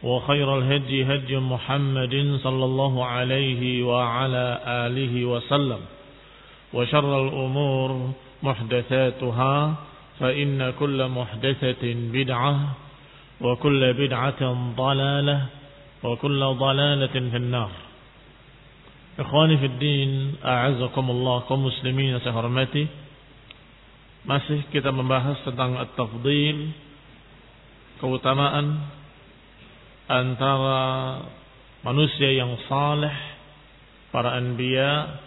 وخير الهدي هدي محمد صلى الله عليه وعلى آله وسلم وشر الأمور محدثاتها فإن كل محدثة بدعة وكل بدعة ضلالة وكل ضلالة في النار. إخواني في الدين أعزكم الله saya hormati. Masih kita membahas tentang at-tafdil keutamaan antara manusia yang saleh, para anbiya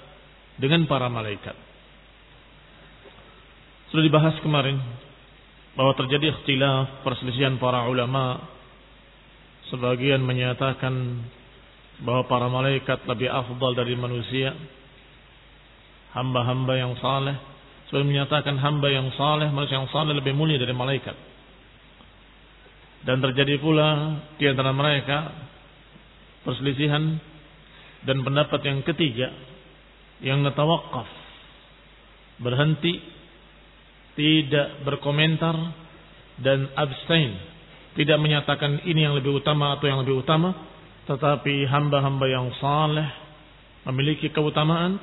dengan para malaikat. Sudah dibahas kemarin bahwa terjadi ikhtilaf perselisihan para ulama. Sebagian menyatakan bahwa para malaikat lebih afdal dari manusia. Hamba-hamba yang saleh. Sebagian menyatakan hamba yang saleh, manusia yang saleh lebih mulia dari malaikat. Dan terjadi pula di antara mereka perselisihan dan pendapat yang ketiga yang netawakaf berhenti tidak berkomentar dan abstain tidak menyatakan ini yang lebih utama atau yang lebih utama tetapi hamba-hamba yang saleh memiliki keutamaan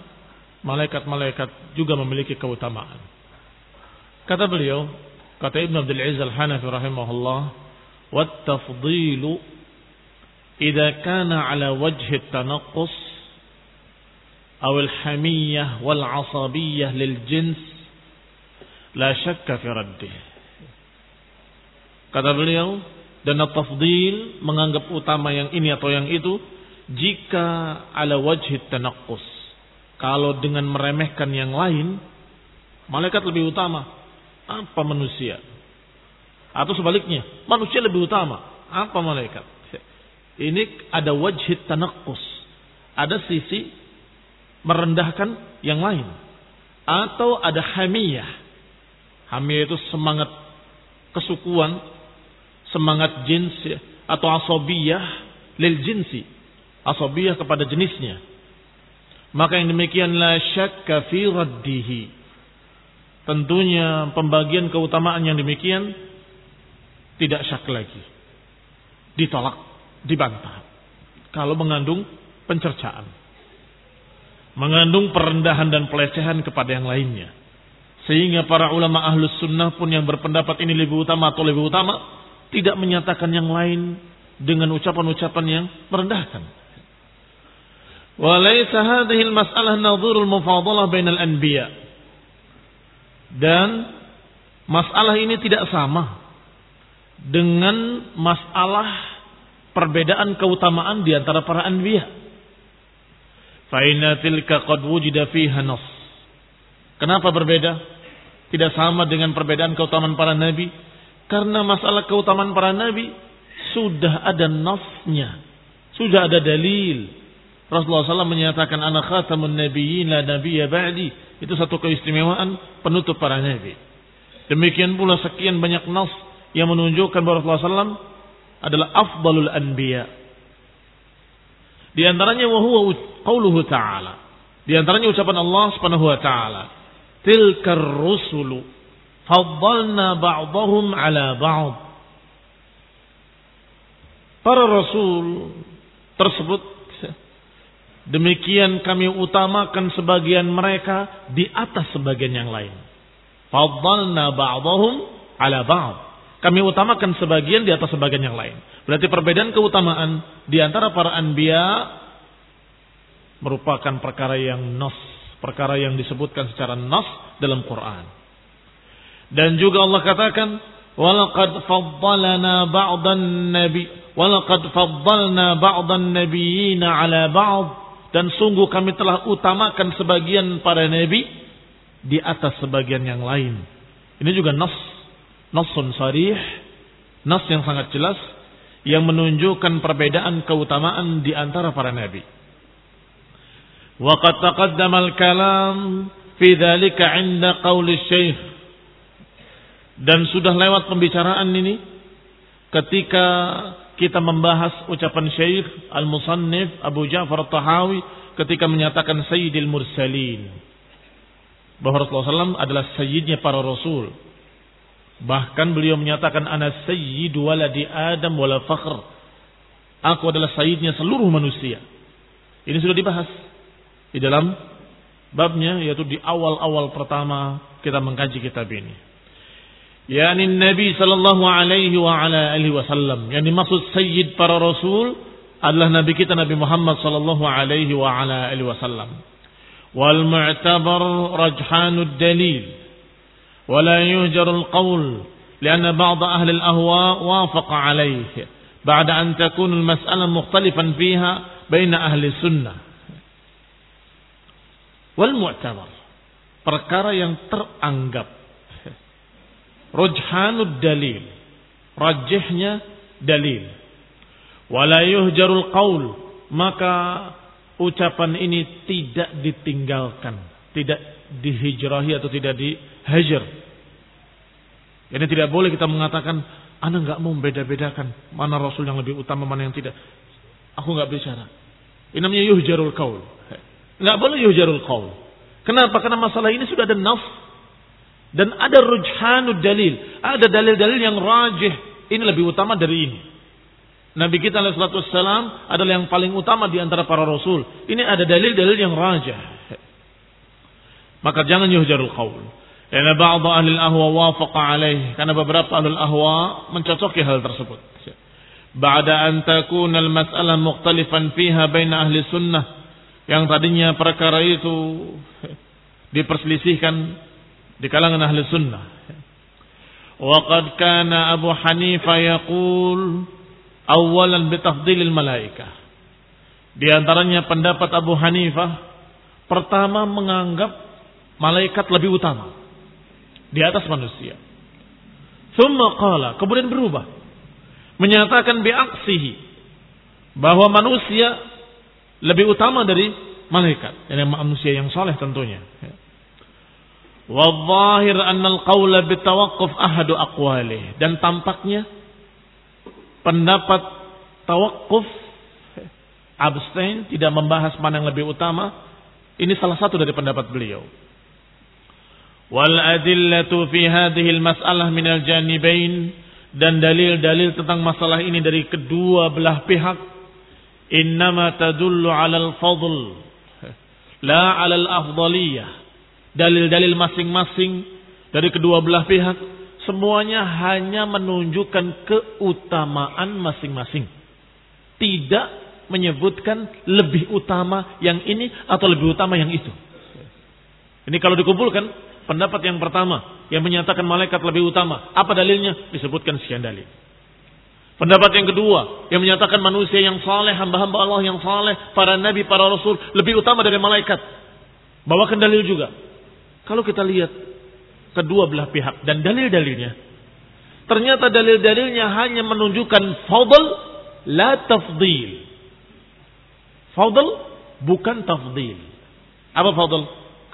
malaikat-malaikat juga memiliki keutamaan. Kata beliau kata Ibn Abdul Aziz Al-Hanafi rahimahullah والتفضيل إذا كان على وجه التنقص أو الحمية والعصبية للجنس لا شك في رده kata beliau dan tafdil menganggap utama yang ini atau yang itu jika ala wajhi tanaqqus kalau dengan meremehkan yang lain malaikat lebih utama apa manusia Atau sebaliknya, manusia lebih utama. Apa malaikat? Ini ada wajhid tanakus. Ada sisi merendahkan yang lain. Atau ada hamiyah. Hamiyah itu semangat kesukuan, semangat jins atau asobiyah lil jinsi. Asobiyah kepada jenisnya. Maka yang demikian la syakka fi raddihi. Tentunya pembagian keutamaan yang demikian tidak syak lagi. Ditolak, dibantah. Kalau mengandung pencercaan. Mengandung perendahan dan pelecehan kepada yang lainnya. Sehingga para ulama ahlus sunnah pun yang berpendapat ini lebih utama atau lebih utama. Tidak menyatakan yang lain dengan ucapan-ucapan yang merendahkan. Anbiya. Dan masalah ini tidak sama dengan masalah perbedaan keutamaan di antara para anbiya. Fa inna tilka qad wujida. Kenapa berbeda? Tidak sama dengan perbedaan keutamaan para nabi karena masalah keutamaan para nabi sudah ada nasnya, Sudah ada dalil. Rasulullah SAW menyatakan anak khatamun nabiyyin la nabiyya ba'di. Itu satu keistimewaan penutup para nabi. Demikian pula sekian banyak nas yang menunjukkan bahwa Rasulullah SAW adalah afdalul anbiya. Di antaranya wa huwa qauluhu ta'ala. Di antaranya ucapan Allah Subhanahu wa taala. Tilkar rusulu faddalna ba'dahum ala ba'd. Para rasul tersebut demikian kami utamakan sebagian mereka di atas sebagian yang lain. Faddalna ba'dahum ala ba'd. Kami utamakan sebagian di atas sebagian yang lain. Berarti perbedaan keutamaan di antara para anbiya merupakan perkara yang nas, perkara yang disebutkan secara nas dalam Quran. Dan juga Allah katakan, "Walaqad faddalna ba'dan nabi, walaqad faddalna ba'dan nabiyina 'ala ba'd." Dan sungguh kami telah utamakan sebagian para nabi di atas sebagian yang lain. Ini juga nas, nasun sarih, nas yang sangat jelas yang menunjukkan perbedaan keutamaan di antara para nabi. Waqad taqaddama al-kalam fi dzalika 'inda qauli syekh. Dan sudah lewat pembicaraan ini ketika kita membahas ucapan Syekh Al-Musannif Abu Ja'far Tahawi ketika menyatakan Sayyidil Mursalin bahwa Rasulullah SAW adalah sayyidnya para rasul. Bahkan beliau menyatakan ana sayyidu waladi Adam wala fakhr. Aku adalah sayyidnya seluruh manusia. Ini sudah dibahas di dalam babnya yaitu di awal-awal pertama kita mengkaji kitab ini. Yani Nabi sallallahu alaihi wa ala alihi wasallam. Yani maksud sayyid para rasul adalah nabi kita Nabi Muhammad sallallahu alaihi wa ala alihi wasallam. Wal mu'tabar rajhanud dalil ولا يهجر القول لأن بعض أهل الأهواء وافق عليه بعد أن تكون المسألة مختلفا فيها بين أهل السنة والمعتبر perkara yang teranggap rujhanud dalil rajihnya dalil wala yuhjarul qaul maka ucapan ini tidak ditinggalkan, tidak dihijrahi atau tidak dihajar. Ini tidak boleh kita mengatakan, Anda nggak mau beda-bedakan mana Rasul yang lebih utama, mana yang tidak. Aku nggak bicara. Ini namanya yuhjarul qaul. Nggak boleh yuhjarul qaul. Kenapa? Karena masalah ini sudah ada naf dan ada rujhanud dalil, ada dalil-dalil yang rajih. Ini lebih utama dari ini. Nabi kita alaihissalam adalah yang paling utama di antara para rasul. Ini ada dalil-dalil yang rajah. Maka jangan yuhjarul qaul. Karena ba'd ahli ahwa wafaqa alaih. Karena beberapa ahli ahwa mencocoki hal tersebut. Ba'da an takuna al-mas'alah mukhtalifan fiha baina ahli sunnah. Yang tadinya perkara itu diperselisihkan di kalangan ahli sunnah. Waqad kana Abu Hanifah yaqul awalan bitafdilil malaika. Di antaranya pendapat Abu Hanifah pertama menganggap malaikat lebih utama di atas manusia. Thumma qala, kemudian berubah menyatakan biaksihi bahwa manusia lebih utama dari malaikat, ini manusia yang soleh tentunya. Wadzahir anna al-qawla bitawaqquf ahadu aqwalih dan tampaknya pendapat tawakuf abstain tidak membahas mana yang lebih utama ini salah satu dari pendapat beliau hadhihi al mas'alah min al janibain dan dalil-dalil tentang masalah ini dari kedua belah pihak innama tadullu ala al fadl la ala al afdaliyah dalil-dalil masing-masing dari kedua belah pihak semuanya hanya menunjukkan keutamaan masing-masing. Tidak menyebutkan lebih utama yang ini atau lebih utama yang itu. Ini kalau dikumpulkan pendapat yang pertama yang menyatakan malaikat lebih utama. Apa dalilnya? Disebutkan sekian dalil. Pendapat yang kedua yang menyatakan manusia yang saleh, hamba-hamba Allah yang saleh, para nabi, para rasul lebih utama dari malaikat. Bawakan dalil juga. Kalau kita lihat kedua belah pihak dan dalil-dalilnya. Ternyata dalil-dalilnya hanya menunjukkan fadl la tafdil. Fadl bukan tafdil. Apa fadl?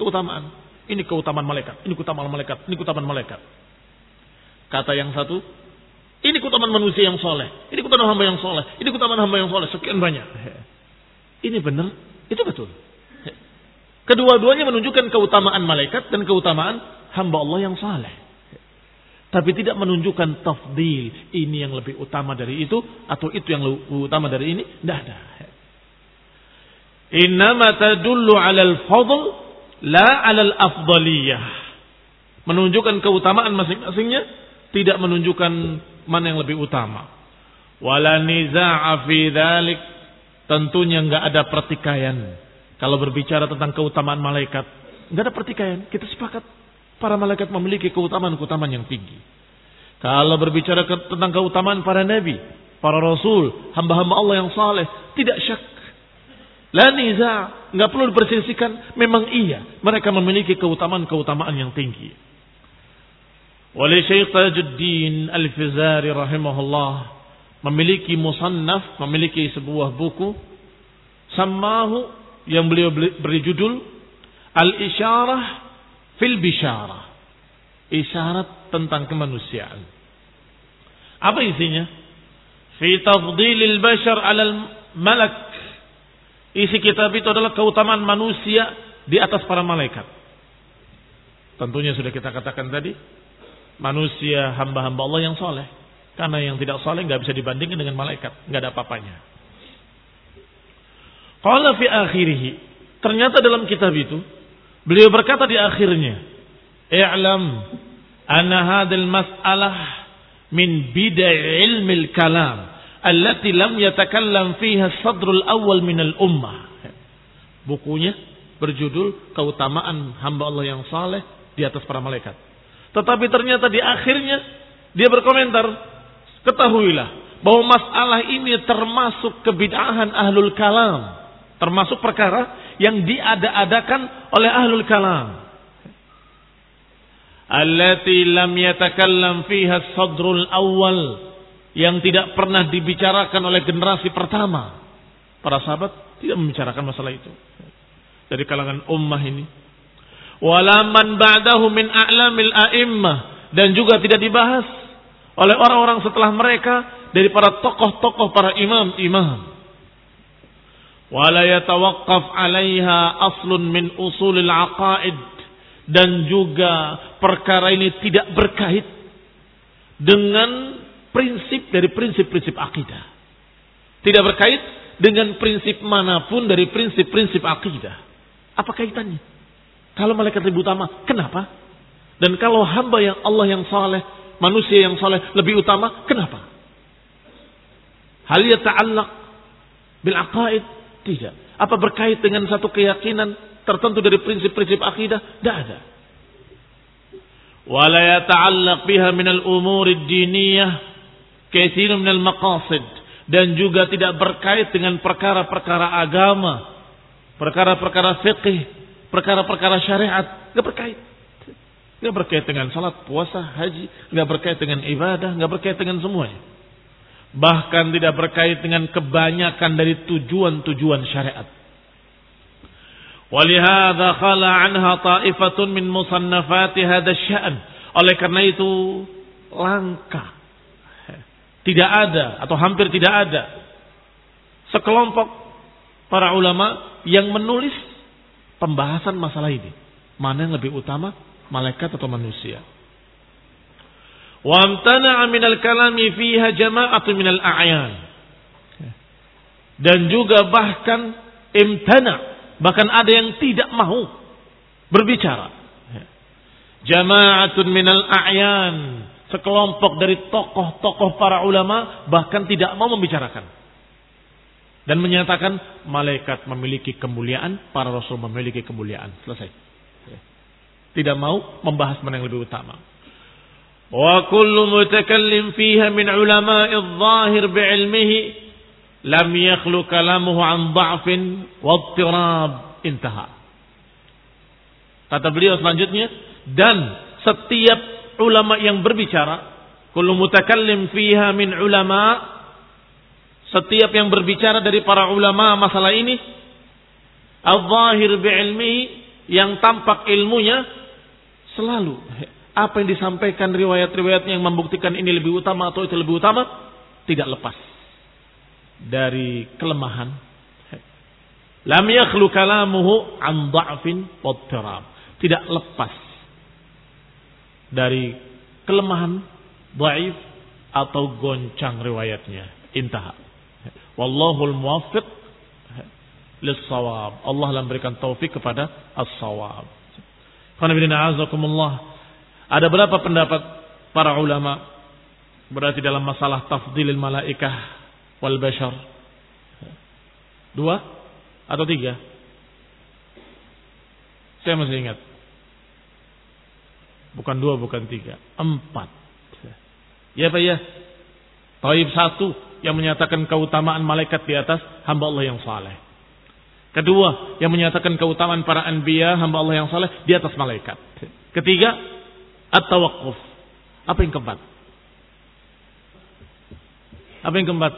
Keutamaan. Ini keutamaan malaikat, ini keutamaan malaikat, ini keutamaan malaikat. Kata yang satu, ini keutamaan manusia yang soleh, ini keutamaan hamba yang soleh, ini keutamaan hamba yang soleh, sekian banyak. Ini benar, itu betul. Kedua-duanya menunjukkan keutamaan malaikat dan keutamaan hamba Allah yang saleh. Tapi tidak menunjukkan tafdil. Ini yang lebih utama dari itu. Atau itu yang lebih utama dari ini. Tidak ada. Innama tadullu alal fadl. La alal afdaliyah. Menunjukkan keutamaan masing-masingnya. Tidak menunjukkan mana yang lebih utama. Wala niza'a fi dhalik. Tentunya nggak ada pertikaian kalau berbicara tentang keutamaan malaikat, nggak ada pertikaian. Kita sepakat para malaikat memiliki keutamaan-keutamaan yang tinggi. Kalau berbicara tentang keutamaan para nabi, para rasul, hamba-hamba Allah yang saleh, tidak syak. La niza, nggak perlu diperselisihkan. Memang iya, mereka memiliki keutamaan-keutamaan yang tinggi. Oleh Syekh Tajuddin Al-Fizari rahimahullah memiliki musannaf, memiliki sebuah buku samahu yang beliau beri judul Al-Isyarah fil Bisyarah. Isyarat tentang kemanusiaan. Apa isinya? Fi tafdilil bashar alal malak. Isi kitab itu adalah keutamaan manusia di atas para malaikat. Tentunya sudah kita katakan tadi, manusia hamba-hamba Allah yang soleh. Karena yang tidak soleh nggak bisa dibandingkan dengan malaikat, nggak ada apa-apanya. Qala fi akhirih. Ternyata dalam kitab itu beliau berkata di akhirnya, "I'lam anna hadhil mas'alah min bidai ilmi kalam allati lam yatakallam fiha sadrul awal min al ummah." Bukunya berjudul Keutamaan Hamba Allah yang Saleh di atas para malaikat. Tetapi ternyata di akhirnya dia berkomentar, ketahuilah bahwa masalah ini termasuk kebid'ahan ahlul kalam Termasuk perkara yang diada-adakan oleh ahlul kalam. Allati lam yatakallam fiha sadrul awal. Yang tidak pernah dibicarakan oleh generasi pertama. Para sahabat tidak membicarakan masalah itu. Dari kalangan ummah ini. Walaman ba'dahu min a'lamil a'immah. Dan juga tidak dibahas oleh orang-orang setelah mereka dari para tokoh-tokoh para imam-imam wala yatawaqqaf 'alaiha aslun min usulil aqaid dan juga perkara ini tidak berkait dengan prinsip dari prinsip-prinsip akidah. Tidak berkait dengan prinsip mana pun dari prinsip-prinsip akidah. Apa kaitannya? Kalau malaikat lebih utama, kenapa? Dan kalau hamba yang Allah yang saleh, manusia yang saleh lebih utama, kenapa? Hal yata'allaq bil aqaid tidak. Apa berkait dengan satu keyakinan tertentu dari prinsip-prinsip akidah? Tidak ada. Wala yata'allaq biha minal umur diniyah kathir minal maqasid dan juga tidak berkait dengan perkara-perkara agama, perkara-perkara fikih, perkara-perkara syariat, enggak berkait. Enggak berkait dengan salat, puasa, haji, enggak berkait dengan ibadah, enggak berkait dengan semuanya bahkan tidak berkait dengan kebanyakan dari tujuan-tujuan syariat. Walihada khala anha ta'ifatun min musannafati hadha sya'an. Oleh karena itu langka. Tidak ada atau hampir tidak ada sekelompok para ulama yang menulis pembahasan masalah ini. Mana yang lebih utama, malaikat atau manusia? Wamtana'a minal kalami fiha jama'atu minal a'yan. Dan juga bahkan imtana. Bahkan ada yang tidak mau berbicara. Jama'atun minal a'yan sekelompok dari tokoh-tokoh para ulama bahkan tidak mau membicarakan dan menyatakan malaikat memiliki kemuliaan, para rasul memiliki kemuliaan. Selesai. Tidak mau membahas mana yang lebih utama. Wa kullu mutakallim fiha min ulama'i adh-dhahir bi'ilmihi lam yakhlu kalamuhu an dha'fin wa ittirab. Intaha. Kata beliau selanjutnya, dan setiap ulama yang berbicara kullu mutakallim fiha min ulama setiap yang berbicara dari para ulama masalah ini al-zahir bi'ilmi yang tampak ilmunya selalu. Apa yang disampaikan riwayat-riwayatnya yang membuktikan ini lebih utama atau itu lebih utama tidak lepas dari kelemahan. Lam yakhlu kalamuhu an tidak lepas dari kelemahan dhaif atau goncang riwayatnya intaha Wallahul muwaffiq lis-shawab. Allah yang memberikan taufik kepada as-shawab. Ada berapa pendapat para ulama berarti dalam masalah tafdilil malaikah wal bashar? Dua atau tiga? Saya masih ingat. Bukan dua, bukan tiga. Empat. Ya Pak ya. Taib satu yang menyatakan keutamaan malaikat di atas hamba Allah yang saleh. Kedua, yang menyatakan keutamaan para anbiya, hamba Allah yang saleh di atas malaikat. Ketiga, at-tawaqquf. Apa yang keempat? Apa yang keempat?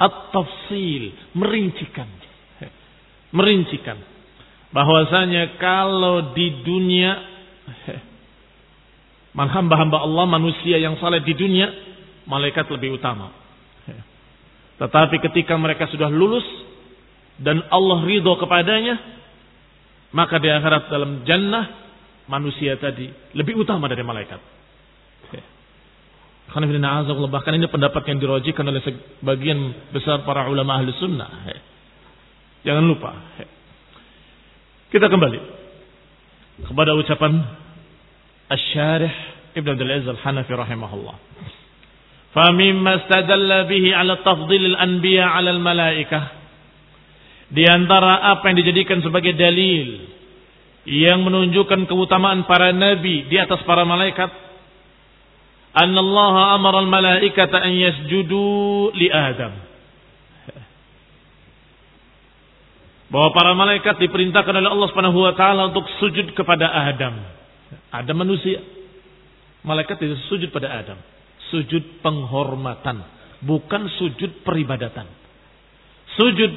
At-tafsil, merincikan. Merincikan. Bahwasanya kalau di dunia hamba-hamba Allah manusia yang saleh di dunia malaikat lebih utama. Tetapi ketika mereka sudah lulus dan Allah ridho kepadanya, maka di akhirat dalam jannah manusia tadi lebih utama dari malaikat. Bahkan ini pendapat yang dirojikan oleh sebagian besar para ulama ahli sunnah. Jangan lupa. Kita kembali kepada ucapan Asy-Syarih Ibn Abdul Aziz Al-Hanafi rahimahullah. فمما استدل به على تفضيل الأنبياء على الملائكة di antara apa yang dijadikan sebagai dalil yang menunjukkan keutamaan para nabi di atas para malaikat Allah amara al-malaikata an yasjudu li Adam Bahwa para malaikat diperintahkan oleh Allah Subhanahu wa taala untuk sujud kepada Adam Adam manusia malaikat tidak sujud pada Adam sujud penghormatan, bukan sujud peribadatan. Sujud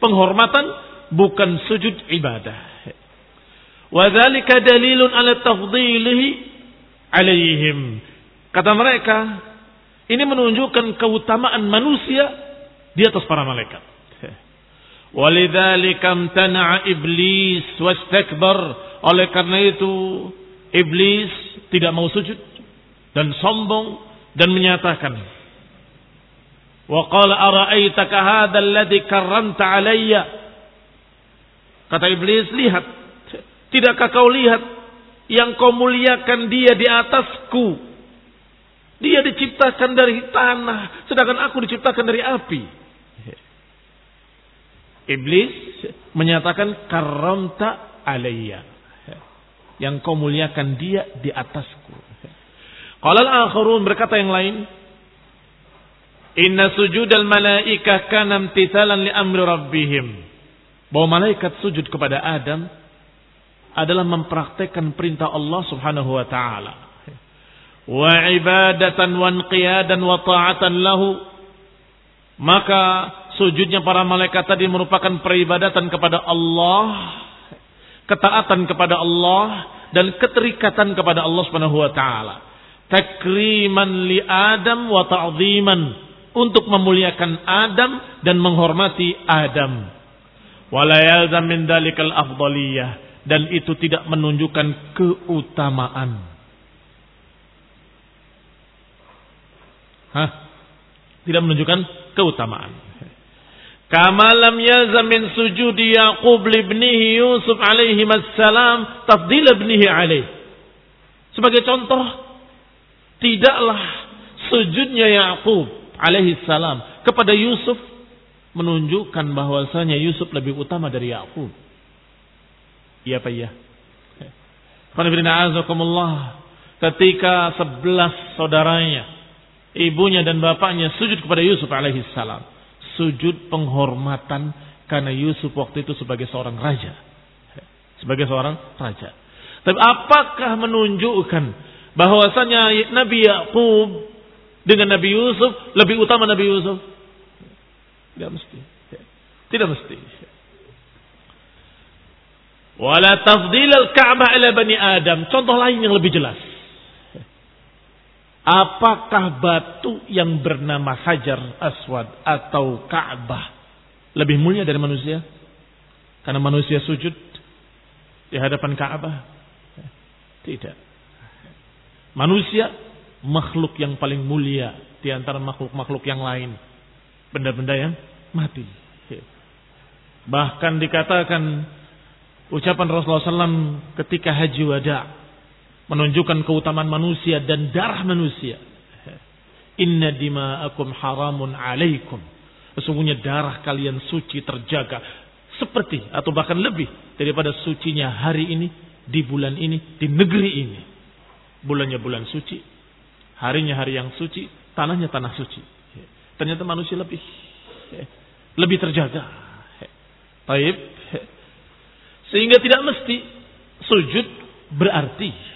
penghormatan bukan sujud ibadah. Wadzalika dalilun ala tafdhilihi alaihim. Kata mereka, ini menunjukkan keutamaan manusia di atas para malaikat. Walidzalika amtana'a iblis wastakbar. Oleh karena itu iblis tidak mau sujud dan sombong dan menyatakan wa qala ara'aitaka hadzal ladzi karramta alayya? Kata iblis lihat tidakkah kau lihat yang kau muliakan dia di atasku? Dia diciptakan dari tanah sedangkan aku diciptakan dari api iblis menyatakan karamta alayya yang kau muliakan dia di atasku Qala al-akharun berkata yang lain, Inna sujudal malaikah kana imtithalan li amri rabbihim. Bahwa malaikat sujud kepada Adam adalah mempraktekkan perintah Allah Subhanahu wa taala. Wa ibadatan wa inqiyadan wa ta'atan lahu. Maka sujudnya para malaikat tadi merupakan peribadatan kepada Allah, ketaatan kepada Allah dan keterikatan kepada Allah Subhanahu wa taala takriman li Adam wa ta'ziman untuk memuliakan Adam dan menghormati Adam. Wala min dalikal afdaliyah dan itu tidak menunjukkan keutamaan. Hah? Tidak menunjukkan keutamaan. Kama lam yalzam min sujudi Yaqub libnihi Yusuf alaihi assalam tafdil ibnihi alaih. Sebagai contoh Tidaklah sujudnya Yakub alaihi salam kepada Yusuf menunjukkan bahwasanya Yusuf lebih utama dari Yakub. Iya Pak ya. Ketika sebelas saudaranya, ibunya dan bapaknya sujud kepada Yusuf alaihi salam. Sujud penghormatan karena Yusuf waktu itu sebagai seorang raja. Sebagai seorang raja. Tapi apakah menunjukkan bahwasanya Nabi Yakub dengan Nabi Yusuf lebih utama Nabi Yusuf? Tidak mesti. Tidak mesti. Wala tafdil al-Ka'bah ila bani Adam. Contoh lain yang lebih jelas. Apakah batu yang bernama Hajar Aswad atau Ka'bah lebih mulia dari manusia? Karena manusia sujud di hadapan Ka'bah? Tidak. Manusia makhluk yang paling mulia di antara makhluk-makhluk yang lain. Benda-benda yang mati. Bahkan dikatakan ucapan Rasulullah SAW ketika haji wada menunjukkan keutamaan manusia dan darah manusia. Inna dima'akum haramun alaikum. Sesungguhnya darah kalian suci terjaga seperti atau bahkan lebih daripada sucinya hari ini di bulan ini di negeri ini. Bulannya bulan suci, harinya hari yang suci, tanahnya tanah suci. Ternyata manusia lebih lebih terjaga. Taib sehingga tidak mesti sujud berarti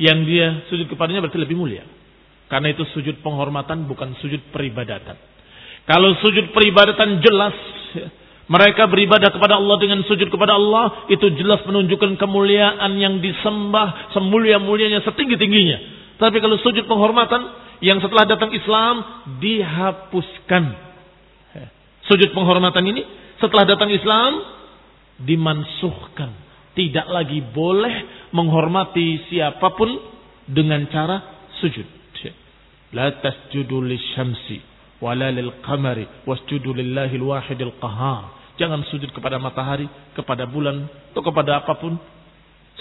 yang dia sujud kepadanya berarti lebih mulia. Karena itu sujud penghormatan bukan sujud peribadatan. Kalau sujud peribadatan jelas mereka beribadah kepada Allah dengan sujud kepada Allah itu jelas menunjukkan kemuliaan yang disembah semulia-mulianya setinggi-tingginya. Tapi kalau sujud penghormatan yang setelah datang Islam dihapuskan. Sujud penghormatan ini setelah datang Islam dimansuhkan. Tidak lagi boleh menghormati siapa pun dengan cara sujud. La tasjudu lisyamsi wala lil qamari wasjudu lillahi al qahar. Jangan sujud kepada matahari, kepada bulan, atau kepada apa pun.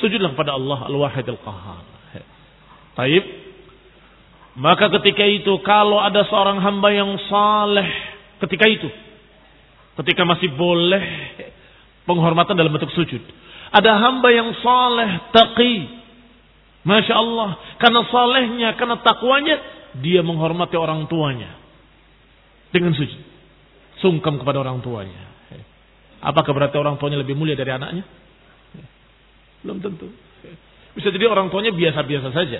Sujudlah kepada Allah al-wahid al-qahar. Taib. Maka ketika itu kalau ada seorang hamba yang saleh ketika itu ketika masih boleh Penghormatan dalam bentuk sujud. Ada hamba yang saleh, taqi. Masya Allah. Karena salehnya, karena takwanya, dia menghormati orang tuanya. Dengan sujud. Sungkem kepada orang tuanya. Apakah berarti orang tuanya lebih mulia dari anaknya? Belum tentu. Bisa jadi orang tuanya biasa-biasa saja.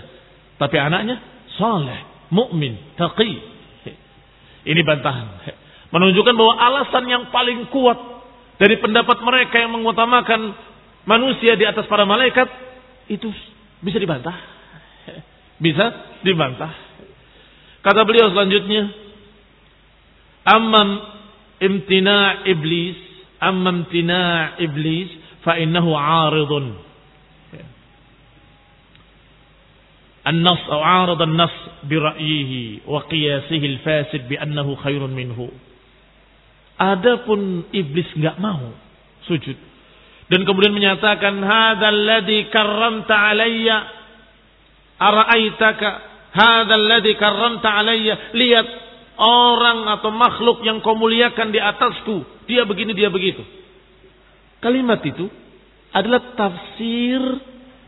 Tapi anaknya saleh, mukmin, taqi. Ini bantahan. Menunjukkan bahwa alasan yang paling kuat dari pendapat mereka yang mengutamakan manusia di atas para malaikat itu bisa dibantah. Bisa dibantah. Kata beliau selanjutnya, "Amman imtina iblis, amman imtina iblis fa innahu 'aridun." النص أو عارض النص برأيه وقياسه الفاسد بأنه خير منه Adapun iblis nggak mau sujud dan kemudian menyatakan hadzal ladzi karramta alayya araaitaka? Hadzal ladzi karramta alayya lihat orang atau makhluk yang kau muliakan di atasku dia begini dia begitu. Kalimat itu adalah tafsir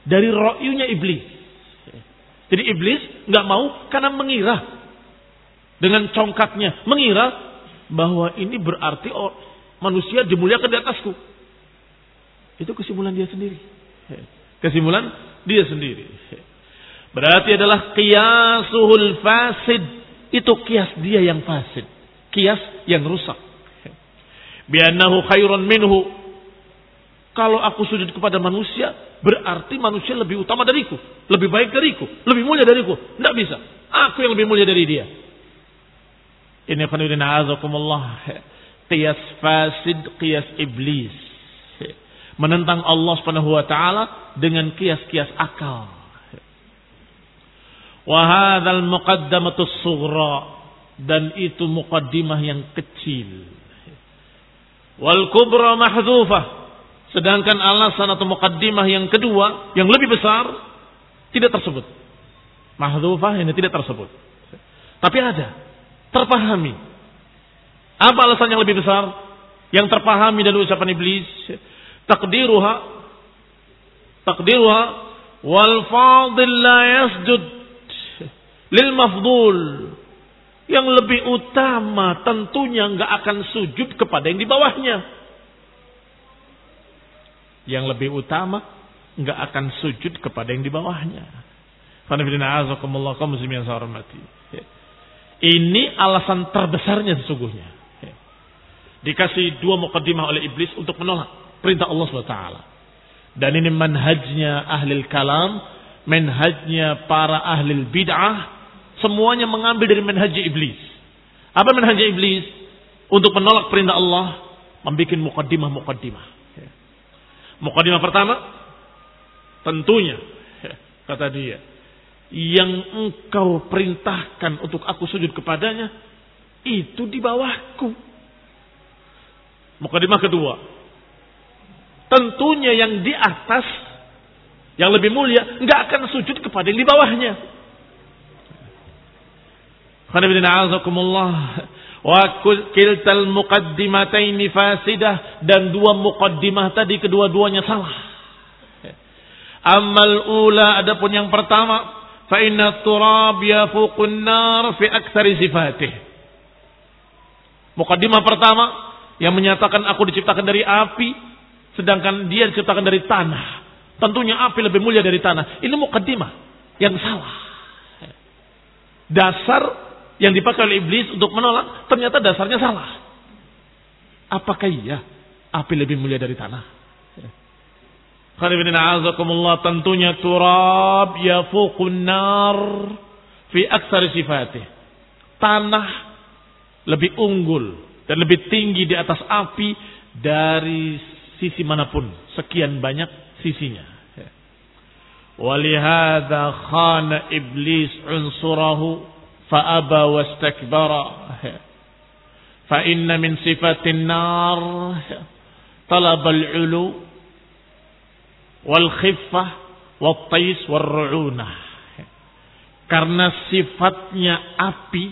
dari ro'yunya iblis. Jadi iblis nggak mau karena mengira. Dengan congkaknya mengira bahwa ini berarti manusia dimuliakan di atasku. Itu kesimpulan dia sendiri. Kesimpulan dia sendiri. Berarti adalah qiyasuhul fasid. Itu kias dia yang fasid. Kias yang rusak. Biannahu khairun minhu. Kalau aku sujud kepada manusia, berarti manusia lebih utama dariku. Lebih baik dariku. Lebih mulia dariku. Tidak bisa. Aku yang lebih mulia dari dia. Ini khonudin azakumullah. Qiyas fasid, qiyas iblis. Menentang Allah subhanahu wa ta'ala dengan kias-kias akal. Wahadal muqaddamatus sughra. Dan itu muqaddimah yang kecil. Wal kubra mahdhufah. Sedangkan alasan atau muqaddimah yang kedua, yang lebih besar, tidak tersebut. Mahdhufah ini tidak tersebut. Tapi ada terpahami. Apa alasan yang lebih besar? Yang terpahami dari ucapan iblis. Takdiruha. Takdiruha. Wal fadil la yasjud. Lil mafdul. Yang lebih utama tentunya nggak akan sujud kepada yang di bawahnya. Yang lebih utama nggak akan sujud kepada yang di bawahnya. Ini alasan terbesarnya sesungguhnya. Dikasih dua mukaddimah oleh iblis untuk menolak perintah Allah SWT. Dan ini manhajnya ahli kalam, manhajnya para ahli bid'ah, semuanya mengambil dari manhaj iblis. Apa manhaj iblis? Untuk menolak perintah Allah, membuat mukaddimah-mukaddimah. Mukaddimah pertama, tentunya, kata dia, yang engkau perintahkan untuk aku sujud kepadanya, itu di bawahku. Mukadimah kedua. Tentunya yang di atas yang lebih mulia nggak akan sujud kepada yang di bawahnya. Wa kiltal muqaddimataini fasidah dan dua muqaddimah tadi kedua-duanya salah. Amal ula adapun yang pertama fa inna turab yafuqun nar fi aktsari sifatih. Muqaddimah pertama yang menyatakan aku diciptakan dari api sedangkan dia diciptakan dari tanah. Tentunya api lebih mulia dari tanah. Ini mukaddimah yang salah. Dasar yang dipakai oleh iblis untuk menolak ternyata dasarnya salah. Apakah iya api lebih mulia dari tanah? tentunya turab yafuqun nar fi aksari sifatih. Tanah lebih unggul dan lebih tinggi di atas api dari sisi mana pun sekian banyak sisinya. Walihada khana iblis unsurahu faaba wastakbara fa inna min sifatin nar talab al-ulu wal khiffah wal tais wal ru'unah karena sifatnya api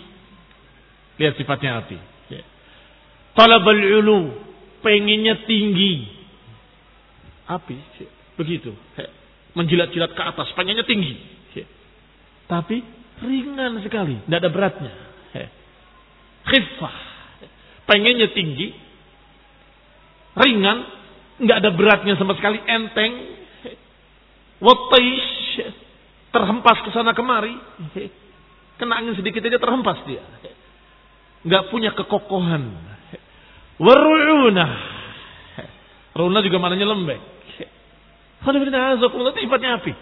lihat sifatnya api. Talabal ulu. Pengennya tinggi. Api. Begitu. Menjilat-jilat ke atas. Pengennya tinggi. Tapi ringan sekali. Tidak ada beratnya. Khifah. Pengennya tinggi. Ringan. Nggak ada beratnya sama sekali. Enteng. Wataish. Terhempas ke sana kemari. Kena angin sedikit aja terhempas dia. Nggak punya kekokohan Waruna. Runa juga maknanya lembek. Alhamdulillah, sifatnya api.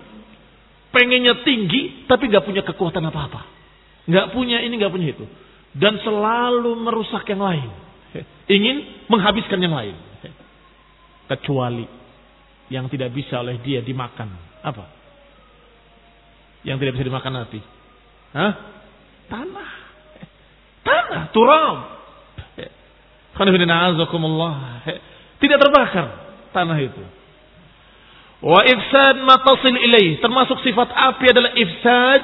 Pengennya tinggi, tapi nggak punya kekuatan apa-apa. Nggak punya ini, nggak punya itu. Dan selalu merusak yang lain. Ingin menghabiskan yang lain. Kecuali yang tidak bisa oleh dia dimakan. Apa? Yang tidak bisa dimakan nanti. Hah? Tanah. Tanah, turam. Tidak terbakar tanah itu. Wa ifsad matasil ilaih. Termasuk sifat api adalah ifsad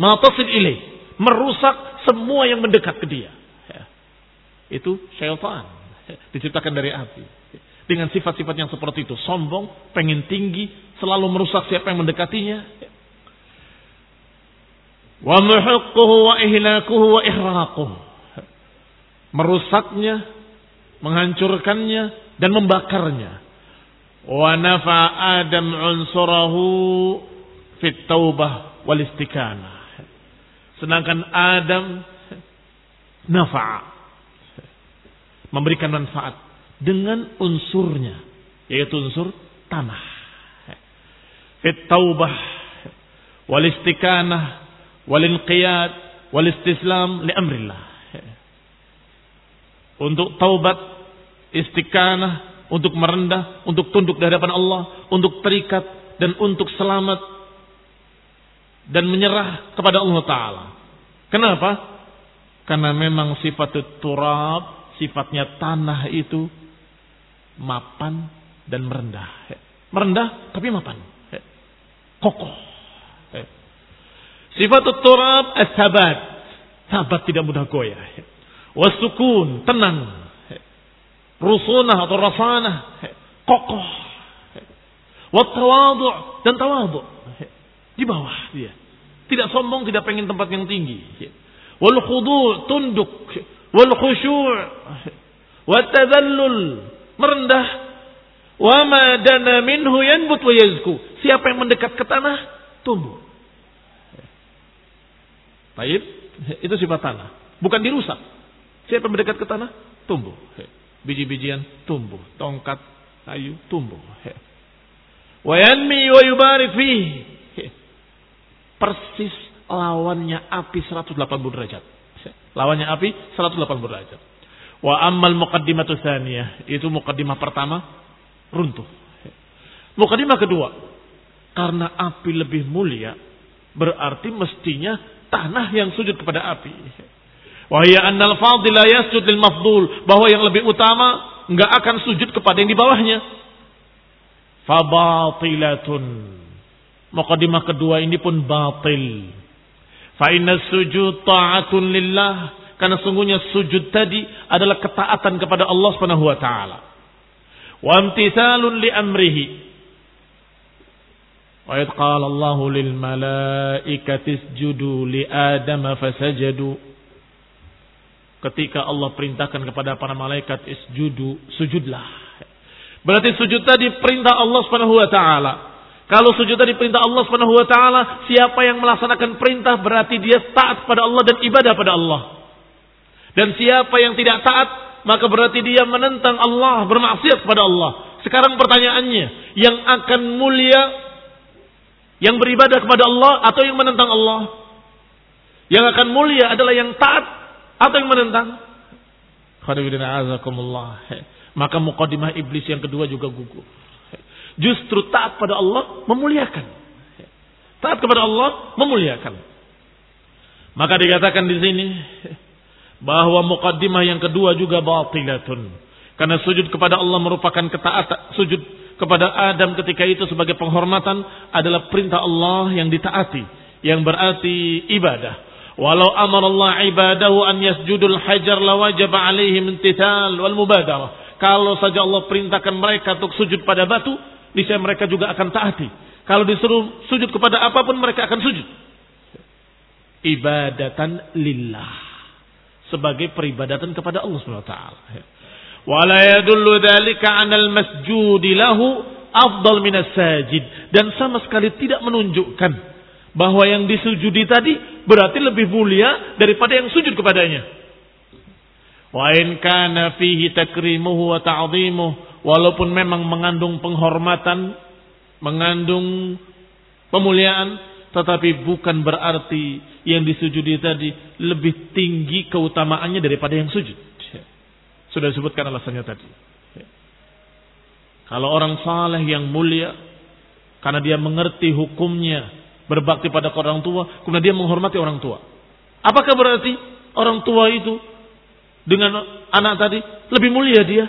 matasil ilaih. Merusak semua yang mendekat ke dia. Itu syaitan. Diciptakan dari api. Dengan sifat-sifat yang seperti itu. Sombong, pengen tinggi, selalu merusak siapa yang mendekatinya. Wa muhuquhu wa ihlakuhu wa ihraquhu merusaknya, menghancurkannya dan membakarnya. Wa nafa Adam unsurahu fit taubah wal istiqamah. Sedangkan Adam nafa memberikan manfaat dengan unsurnya yaitu unsur tanah. Fit taubah wal istiqamah wal inqiyad wal istislam li amrillah untuk taubat, istiqanah, untuk merendah, untuk tunduk di hadapan Allah, untuk terikat dan untuk selamat dan menyerah kepada Allah taala. Kenapa? Karena memang sifat turab, sifatnya tanah itu mapan dan merendah. Merendah tapi mapan. Kokoh. Sifat turab as-sabat. Sabat tidak mudah goyah wasukun, tenang. Rusunah atau rasanah, kokoh. Wattawadu dan tawadu. Di bawah dia. Tidak sombong, tidak pengen tempat yang tinggi. Wal khudu' tunduk. Wal khusyu' Watadallul merendah. Wa ma dana minhu yanbut wa yazku. Siapa yang mendekat ke tanah, tumbuh. Baik, Itu sifat tanah. Bukan dirusak. Siapa mendekat ke tanah? Tumbuh. Biji-bijian tumbuh. Tongkat, kayu tumbuh. Wayanmi wa yubarik Persis lawannya api 180 derajat. Lawannya api 180 derajat. Wa ammal muqaddimatu tsaniyah, itu muqaddimah pertama runtuh. Muqaddimah kedua, karena api lebih mulia, berarti mestinya tanah yang sujud kepada api. Wahya annal fadila yasjud lil mafdul, bahwa yang lebih utama enggak akan sujud kepada yang di bawahnya. Fabatilatun. Muqaddimah kedua ini pun batil. Fa inna sujud ta'atun lillah. Karena sungguhnya sujud tadi adalah ketaatan kepada Allah Subhanahu wa taala. Wa imtithalun li amrihi. Wa qala Allah lil malaikati isjudu li Adam fasajadu. Ketika Allah perintahkan kepada para malaikat isjudu, sujudlah. Berarti sujud tadi perintah Allah Subhanahu wa taala. Kalau sujud tadi perintah Allah Subhanahu wa taala, siapa yang melaksanakan perintah berarti dia taat pada Allah dan ibadah pada Allah. Dan siapa yang tidak taat, maka berarti dia menentang Allah, bermaksiat kepada Allah. Sekarang pertanyaannya, yang akan mulia yang beribadah kepada Allah atau yang menentang Allah? Yang akan mulia adalah yang taat atau yang menentang? Maka mukadimah iblis yang kedua juga gugur. Justru taat pada Allah memuliakan. Taat kepada Allah memuliakan. Maka dikatakan di sini bahwa mukaddimah yang kedua juga batilatun. Karena sujud kepada Allah merupakan ketaatan. Sujud kepada Adam ketika itu sebagai penghormatan adalah perintah Allah yang ditaati. Yang berarti ibadah. Walau amar Allah ibadahu an yasjudul hajar lawajab alaihim intithal wal mubadarah. Kalau saja Allah perintahkan mereka untuk sujud pada batu, niscaya mereka juga akan taati. Kalau disuruh sujud kepada apa pun mereka akan sujud. Ibadatan lillah. Sebagai peribadatan kepada Allah Subhanahu wa taala. Wala yadullu dzalika 'anal masjudi lahu afdal minas sajid dan sama sekali tidak menunjukkan bahwa yang disujudi tadi berarti lebih mulia daripada yang sujud kepadanya. Wa in kana fihi takrimuhu wa ta'dhimuhu walaupun memang mengandung penghormatan, mengandung pemuliaan, tetapi bukan berarti yang disujudi tadi lebih tinggi keutamaannya daripada yang sujud. Sudah disebutkan alasannya tadi. Kalau orang saleh yang mulia, karena dia mengerti hukumnya, berbakti pada orang tua, kemudian dia menghormati orang tua. Apakah berarti orang tua itu dengan anak tadi lebih mulia dia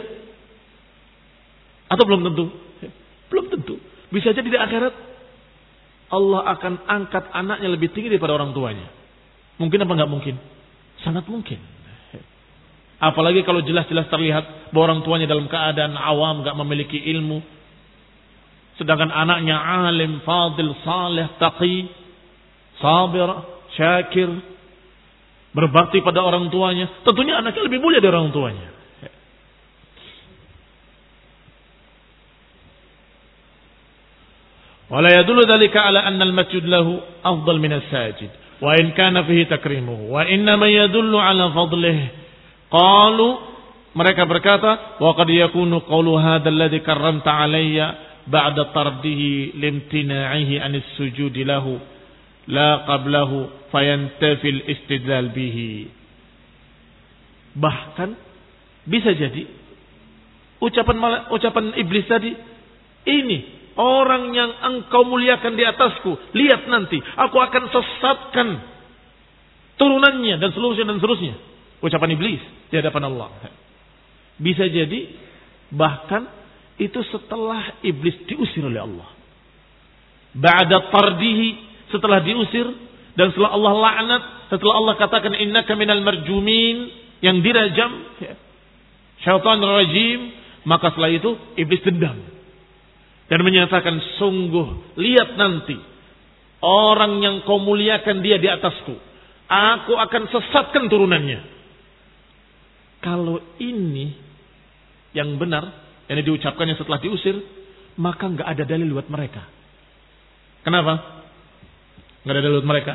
atau belum tentu? Belum tentu. Bisa jadi di akhirat Allah akan angkat anaknya lebih tinggi daripada orang tuanya. Mungkin apa nggak mungkin? Sangat mungkin. Apalagi kalau jelas-jelas terlihat bahwa orang tuanya dalam keadaan awam, nggak memiliki ilmu. Sedangkan anaknya alim, fadil, saleh, taqi, sabir, syakir, berbakti pada orang tuanya. Tentunya anaknya lebih mulia dari orang tuanya. ولا يدل ذلك على أن al-masjid lahu afdal min as-sajid wa in kana fihi takrimuhu wa mereka berkata وقد يكون yakunu هذا الذي كرمت karramta ba'da tardihi limtina'ihi anis sujudi lahu la qablahu fayantafi al-istidlal bihi bahkan bisa jadi ucapan ucapan iblis tadi ini Orang yang engkau muliakan di atasku. Lihat nanti. Aku akan sesatkan turunannya dan seluruhnya dan seterusnya. Ucapan iblis di hadapan Allah. Bisa jadi bahkan itu setelah iblis diusir oleh Allah. Ba'da tardihi setelah diusir dan setelah Allah laknat, setelah Allah katakan innaka minal marjumin yang dirajam, syaitan rajim, maka setelah itu iblis dendam dan menyatakan sungguh lihat nanti orang yang kau muliakan dia di atasku aku akan sesatkan turunannya kalau ini yang benar yang diucapkannya setelah diusir maka nggak ada dalil buat mereka kenapa nggak ada dalil buat mereka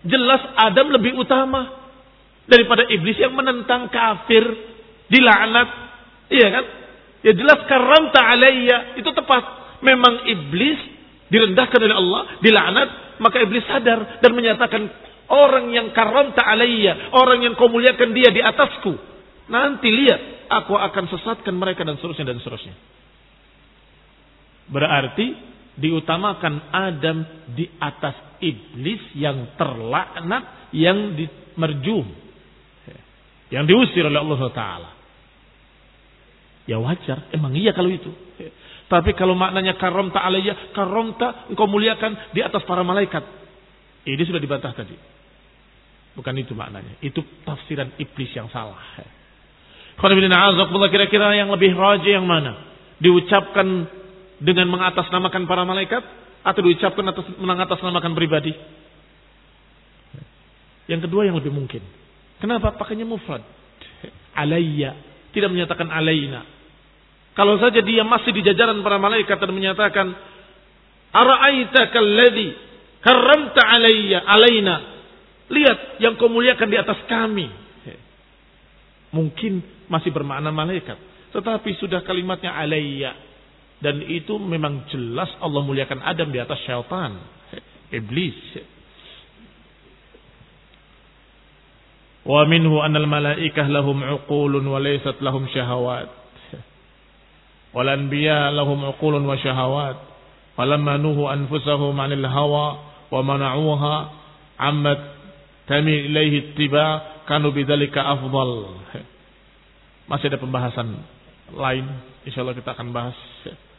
Jelas Adam lebih utama daripada iblis yang menentang kafir, dilaknat. Iya kan? Ya jelas karamta alayya itu tepat. Memang iblis direndahkan oleh Allah, dilaknat, maka iblis sadar dan menyatakan orang yang karamta alayya, orang yang kau muliakan dia di atasku. Nanti lihat, aku akan sesatkan mereka dan seterusnya dan seterusnya. Berarti diutamakan Adam di atas iblis yang terlaknat, yang dimerjum. Yang diusir oleh Allah Taala. Ya wajar, emang iya kalau itu. Tapi kalau maknanya karamta alayya, karamta engkau muliakan di atas para malaikat. Ini sudah dibantah tadi. Bukan itu maknanya. Itu tafsiran iblis yang salah. Kira-kira yang lebih raja yang mana? Diucapkan dengan mengatasnamakan para malaikat atau diucapkan atas mengatasnamakan pribadi? Yang kedua yang lebih mungkin. Kenapa pakainya mufrad? Alayya, tidak menyatakan alaina. Kalau saja dia masih di jajaran para malaikat dan menyatakan Ara'aita kalladhi karramta alayya alaina. Lihat yang kau muliakan di atas kami. Mungkin masih bermakna malaikat. Tetapi sudah kalimatnya alayya. Dan itu memang jelas Allah muliakan Adam di atas syaitan. Iblis. Wa minhu anal malaikah lahum uqulun wa laysat lahum syahawat. Wal anbiya lahum uqulun wa syahawat. Falamma nuhu anfusahum 'anil hawa wa mana'uha 'ammat tami ilaihi ittiba kanu bidzalika afdal. Masih ada pembahasan lain. Insyaallah kita akan bahas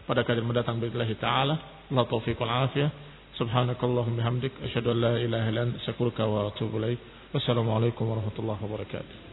pada kajian mendatang billahi taala. Allah taufiq wal afiyah. Subhanakallahumma bihamdik asyhadu an la ilaha illa anta astaghfiruka wa atubu. Wassalamualaikum warahmatullahi wabarakatuh.